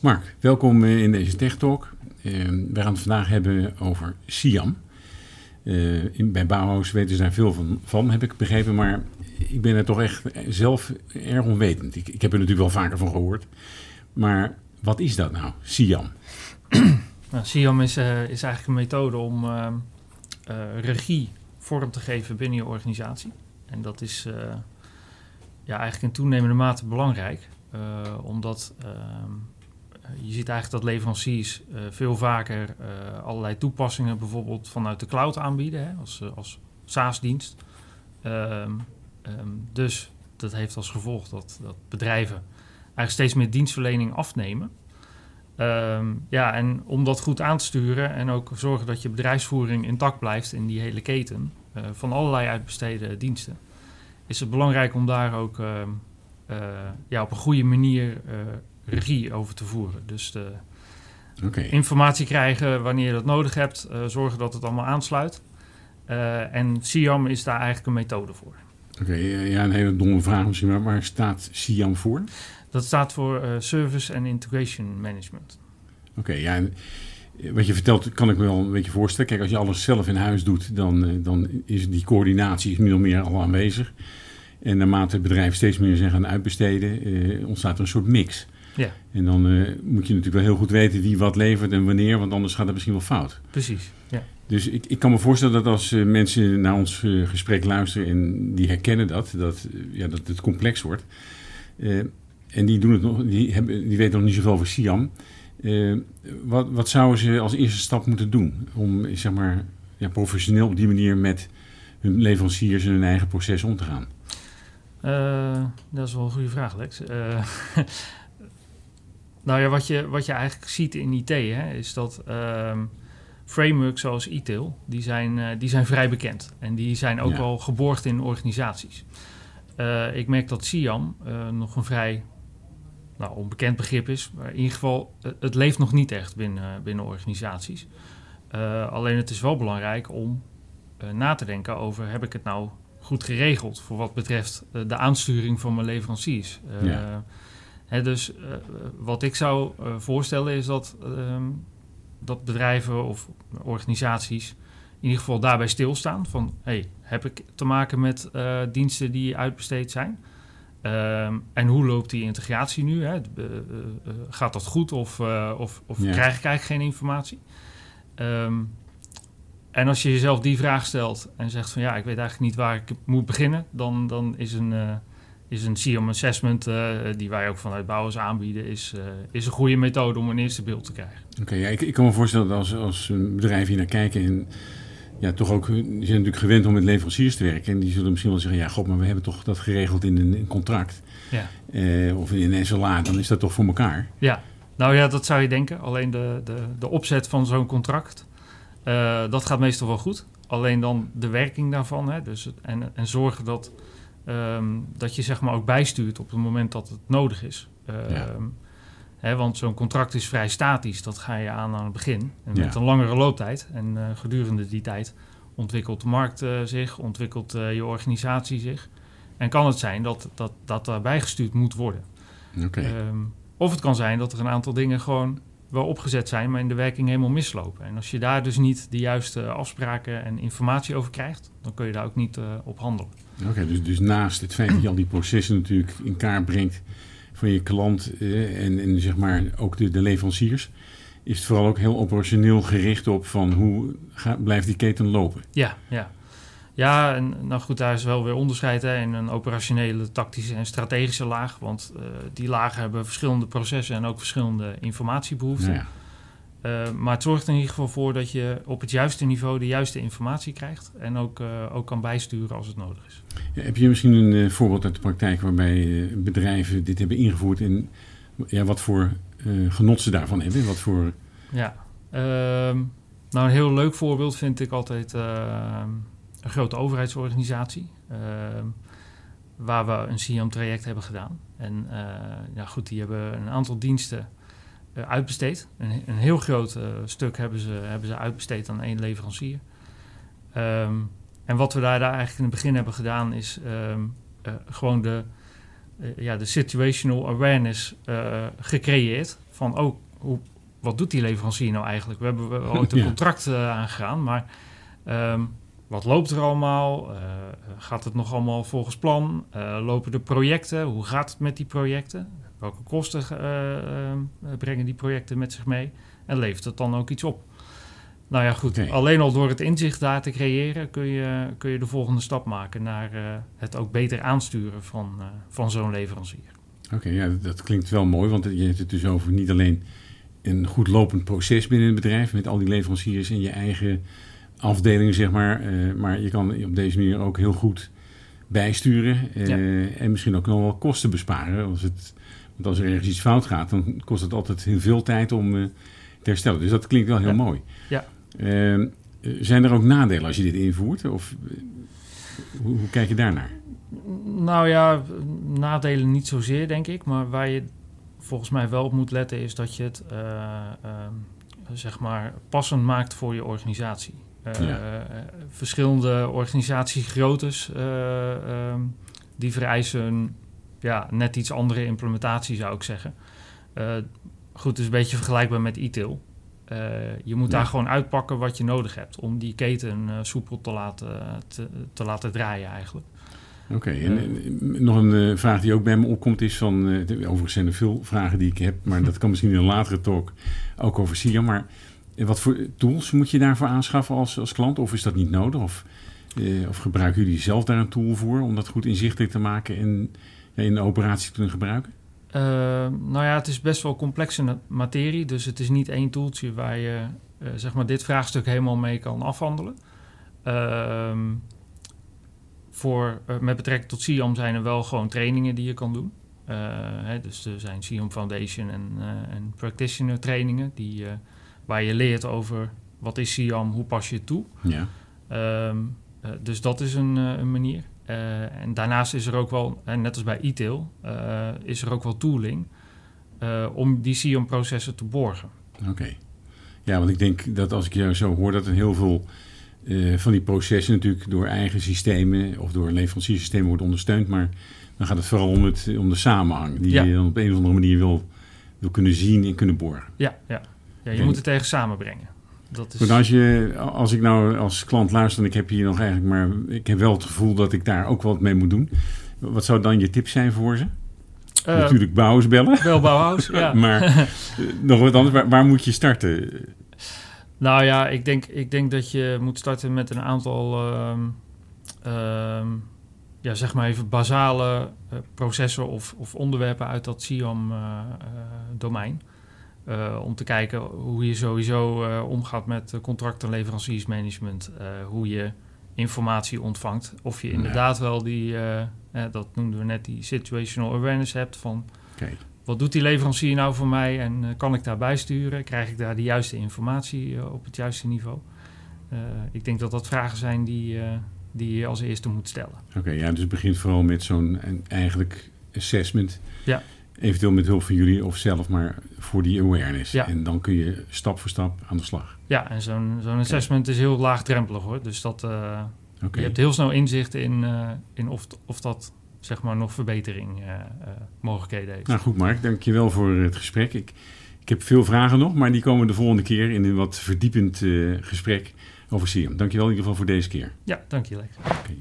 Mark, welkom eh, in deze Tech Talk. Uh, we gaan het vandaag hebben over Siam. In, bij Bauhaus weten ze daar veel van, van, heb ik begrepen, maar ik ben er toch echt zelf erg onwetend. Ik, ik heb er natuurlijk wel vaker van gehoord. Maar wat is dat nou, Siam? nou, Siam is, is eigenlijk een methode om regie vorm te geven binnen je organisatie. En dat is ja, eigenlijk in toenemende mate belangrijk, omdat ehm, je ziet eigenlijk dat leveranciers uh, veel vaker uh, allerlei toepassingen bijvoorbeeld vanuit de cloud aanbieden hè, als, als SaaS-dienst. Um, um, dus dat heeft als gevolg dat, dat bedrijven eigenlijk steeds meer dienstverlening afnemen. Um, ja, en om dat goed aan te sturen en ook zorgen dat je bedrijfsvoering intact blijft in die hele keten van allerlei uitbesteden diensten, is het belangrijk om daar ook ja, op een goede manier regie over te voeren. Dus de okay. informatie krijgen wanneer je dat nodig hebt, uh, zorgen dat het allemaal aansluit. Uh, en SIAM is daar eigenlijk een methode voor. Oké, okay, ja, een hele domme vraag misschien, maar waar staat SIAM voor? Dat staat voor uh, Service and Integration Management. Oké, okay, ja, en wat je vertelt kan ik me wel een beetje voorstellen. Kijk, als je alles zelf in huis doet, dan, dan is die coördinatie min of meer al aanwezig. En naarmate bedrijven steeds meer zijn gaan uitbesteden, ontstaat er een soort mix. Ja. En dan uh, moet je natuurlijk wel heel goed weten wie wat levert en wanneer, want anders gaat het misschien wel fout. Precies, ja. Dus ik, ik kan me voorstellen dat als uh, mensen naar ons uh, gesprek luisteren en die herkennen dat, dat, ja, dat het complex wordt. en die, doen het nog, die, hebben, die weten nog niet zoveel over Siam. wat, wat zouden ze als eerste stap moeten doen om zeg maar, ja, professioneel op die manier met hun leveranciers en hun eigen proces om te gaan? dat is wel een goede vraag, Lex. Nou ja, wat je, wat je eigenlijk ziet in IT hè, is dat um, frameworks zoals e-tail, die zijn, uh, die zijn vrij bekend. En die zijn ook ja. wel geborgd in organisaties. Uh, ik merk dat SIAM uh, nog een vrij nou, onbekend begrip is. Maar in ieder geval, het leeft nog niet echt binnen, binnen organisaties. alleen het is wel belangrijk om na te denken over... heb ik het nou goed geregeld voor wat betreft de aansturing van mijn leveranciers? Ja dus uh, wat ik zou uh, voorstellen is dat, um, dat bedrijven of organisaties in ieder geval daarbij stilstaan. Van hey, heb ik te maken met uh, diensten die uitbesteed zijn? Um, en hoe loopt die integratie nu? Hè? gaat dat goed of, of, of ja. krijg ik eigenlijk geen informatie? Um, en als je jezelf die vraag stelt en zegt van ja, ik weet eigenlijk niet waar ik moet beginnen, dan, dan is een is een SIAM assessment, uh, die wij ook vanuit bouwers aanbieden, is, uh, is een goede methode om een eerste beeld te krijgen. Oké, okay, ja, ik, ik, kan me voorstellen dat als, als een bedrijf hier naar kijken en ja, toch ook, die zijn natuurlijk gewend om met leveranciers te werken. En die zullen misschien wel zeggen, ja god, maar we hebben toch dat geregeld in een, contract. Ja. Uh, of in een SLA, dan is dat toch voor elkaar? Ja, nou ja, dat zou je denken. Alleen de, de, de opzet van zo'n contract, dat gaat meestal wel goed. Alleen dan de werking daarvan, hè, dus het, en, en zorgen dat Um, dat je zeg maar ook bijstuurt op het moment dat het nodig is. Ja. hè, want zo'n contract is vrij statisch. Dat ga je aan aan het begin. En ja. met een langere looptijd. En uh, gedurende die tijd ontwikkelt de markt uh, zich, ontwikkelt uh, je organisatie zich. En kan het zijn dat dat, dat daarbij gestuurd moet worden. Okay. Um, of het kan zijn dat er een aantal dingen gewoon wel opgezet zijn, maar in de werking helemaal mislopen. En als je daar dus niet de juiste afspraken en informatie over krijgt, dan kun je daar ook niet uh, op handelen. Oké, dus, dus naast het feit dat je al die processen natuurlijk in kaart brengt van je klant eh, en, en zeg maar ook de, de leveranciers, is het vooral ook heel operationeel gericht op van hoe gaat, blijft die keten lopen. Ja, ja. Ja, en nou goed, daar is wel weer onderscheid hè, in een operationele, tactische en strategische laag. Want uh, die lagen hebben verschillende processen en ook verschillende informatiebehoeften. Ja, ja. Uh, maar het zorgt er in ieder geval voor dat je op het juiste niveau de juiste informatie krijgt. En ook, uh, ook kan bijsturen als het nodig is. Ja, heb je misschien een voorbeeld uit de praktijk waarbij bedrijven dit hebben ingevoerd en ja, wat voor genot ze daarvan hebben? Wat voor... Ja, ehm, nou een heel leuk voorbeeld vind ik altijd ehm, een grote overheidsorganisatie. Uh, waar we een SIAM-traject hebben gedaan. En uh, ja, goed, die hebben een aantal diensten uh, uitbesteed. Een, een, heel groot uh, stuk hebben ze, hebben ze uitbesteed aan één leverancier. Um, en wat we daar, daar eigenlijk in het begin hebben gedaan, is um, gewoon de, ja, de situational awareness gecreëerd van, oh, hoe, wat doet die leverancier nou eigenlijk? We hebben ooit een contract aangegaan, maar ehm, wat loopt er allemaal? Uh, gaat het nog allemaal volgens plan? Uh, lopen de projecten? Hoe gaat het met die projecten? Welke kosten brengen die projecten met zich mee? En levert het dan ook iets op? Nou ja, goed. Alleen al door het inzicht daar te creëren kun je, kun je de volgende stap maken naar het ook beter aansturen van, van zo'n leverancier. Oké, ja, dat klinkt wel mooi, want je hebt het dus over niet alleen een goed lopend proces binnen het bedrijf met al die leveranciers in je eigen afdelingen, zeg maar. Uh, maar je kan op deze manier ook heel goed bijsturen uh, en misschien ook nog wel kosten besparen. Als het, want als er ergens iets fout gaat, dan kost het altijd heel veel tijd om uh, te herstellen. Dus dat klinkt wel heel mooi. Ja. Ehm, zijn er ook nadelen als je dit invoert? Of hoe, hoe kijk je daarnaar? Nou ja, nadelen niet zozeer, denk ik. Maar waar je volgens mij wel op moet letten, is dat je het uh, uh, zeg maar passend maakt voor je organisatie. Uh, verschillende organisatiegroottes ehm, die vereisen ja, net iets andere implementatie, zou ik zeggen. goed, het is een beetje vergelijkbaar met e-tail. je moet daar gewoon uitpakken wat je nodig hebt om die keten soepel te laten, te, te laten draaien eigenlijk. Oké, en eh, nog een eh, vraag die ook bij me opkomt is van... Uh, overigens zijn er veel vragen die ik heb, maar dat kan misschien in een latere talk ook over SIAM. Maar wat voor tools moet je daarvoor aanschaffen als, als klant? Of is dat niet nodig? Of, of gebruiken jullie zelf daar een tool voor om dat goed inzichtelijk te maken en in de operatie te kunnen gebruiken? nou ja, het is best wel complexe materie. Dus het is niet één toeltje waar je zeg maar dit vraagstuk helemaal mee kan afhandelen. Ehm voor, met betrekking tot SIAM zijn er wel gewoon trainingen die je kan doen. Hè, dus er zijn SIAM Foundation en, en practitioner trainingen die, waar je leert over wat is SIAM, hoe pas je het toe. Ja. Um, dus dat is een, een manier. en daarnaast is er ook wel, en net als bij e-tail, is er ook wel tooling om die SIAM-processen te borgen. Oké. Ja, want ik denk dat als ik jou zo hoor, dat er heel veel van die processen natuurlijk door eigen systemen of door leveranciersystemen wordt ondersteund. Maar dan gaat het vooral om, het, om de samenhang die je dan op een of andere manier wil, wil kunnen zien en kunnen borgen. Ja, ja. Ja je moet het tegen samenbrengen. Dat is... Goed, als, je, als ik nou als klant luister en ik heb hier nog eigenlijk maar... Ik heb wel het gevoel dat ik daar ook wat mee moet doen. Wat zou dan je tip zijn voor ze? Uh, Natuurlijk Bauhaus bellen. Wel Bauhaus, ja. maar eh, nog wat anders, waar, waar moet je starten? Nou ja, ik denk, ik denk dat je moet starten met een aantal, um, um, ja, zeg maar even basale uh, processen of, of, onderwerpen uit dat SIAM-domein. Uh, uh, om te kijken hoe je sowieso omgaat met contract- en leveranciersmanagement. hoe je informatie ontvangt. Of je inderdaad wel die, dat noemden we net, die situational awareness hebt van... Okay wat doet die leverancier nou voor mij en kan ik daarbij sturen? Krijg ik daar de juiste informatie op het juiste niveau? Ik denk dat dat vragen zijn die, die je als eerste moet stellen. Oké, ja, dus het begint vooral met zo'n eigenlijk assessment. Ja. Eventueel met hulp van jullie of zelf, maar voor die awareness. Ja. En dan kun je stap voor stap aan de slag. Ja, en zo'n zo'n assessment is heel laagdrempelig hoor. Dus dat, okay. je hebt heel snel inzicht in, in of, of dat zeg maar nog verbetering uh, mogelijkheden heeft. Nou goed Mark, dankjewel voor het gesprek. Ik, ik heb veel vragen nog, maar die komen de volgende keer in een wat verdiepend gesprek over Siam. Dankjewel in ieder geval voor deze keer. Ja, dankjewel. Okay.